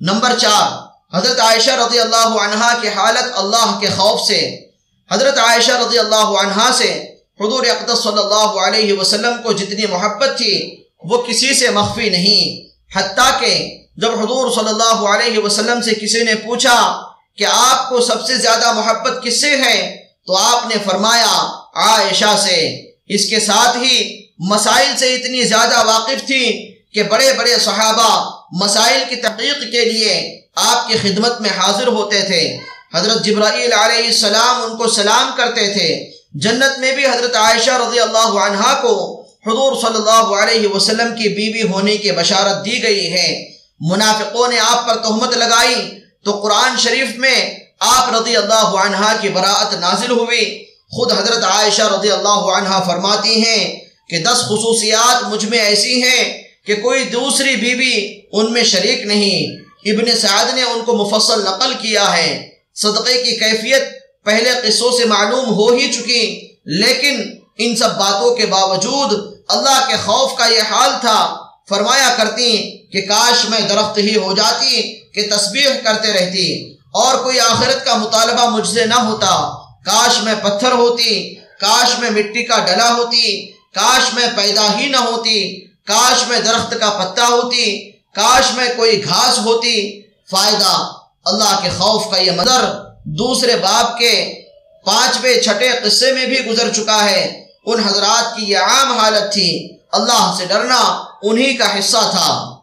Number چار، حضرت عائشہ رضی اللہ عنہا کی حالت اللہ کے خوف سے، حضرت عائشہ رضی اللہ عنہا سے حضور اقدس صلی اللہ علیہ وسلم کو جتنی محبت تھی، وہ کسی سے مخفی نہیں۔ حتیٰ کہ جب حضور صلی اللہ علیہ وسلم سے کسی نے پوچھا کہ آپ کو سب سے زیادہ محبت کس سے ہے، تو آپ نے فرمایا عائشہ سے۔ اس کے ساتھ ہی مسائل سے اتنی زیادہ واقف تھی کہ بڑے بڑے صحابہ مسائل کی تحقیق کے لیے آپ کی خدمت میں حاضر ہوتے تھے۔ حضرت جبرائیل علیہ السلام ان کو سلام کرتے تھے۔ جنت میں بھی حضرت عائشہ رضی اللہ عنہا کو حضور صلی اللہ علیہ وسلم کی بیوی ہونے کی بشارت دی گئی ہے۔ منافقوں نے آپ پر تہمت لگائی۔ تو قرآن شریف میں آپ رضی اللہ عنہ کی براعت نازل ہوئی۔ خود حضرت عائشہ رضی اللہ عنہ فرماتی ہیں کہ دس خصوصیات مجھ میں ایسی ہیں کہ کوئی دوسری بیوی ان میں شریک نہیں۔ ابن سعد نے ان کو مفصل نقل کیا ہے۔ صدقے کی کیفیت پہلے قصوں سے معلوم ہو ہی چکی، لیکن ان سب باتوں کے باوجود اللہ کے خوف کا یہ حال تھا۔ فرمایا کرتی کہ کاش میں درخت ہی ہو جاتی، کہ تسبیح کرتے رہتی، اور کوئی آخرت کا مطالبہ مجھ سے نہ ہوتا۔ کاش میں پتھر ہوتی، کاش میں مٹی کا ڈلا ہوتی، کاش میں پیدا ہی نہ ہوتی۔ کاش میں درخت کا پتا ہوتی، کاش میں کوئی گھاس ہوتی، فائدہ اللہ کے خوف کا یہ مدر دوسرے باپ کے پانچویں چھٹے قصے میں بھی گزر چکا ہے۔ ان حضرات کی یہ عام حالت تھی، اللہ سے ڈرنا انہی کا حصہ تھا۔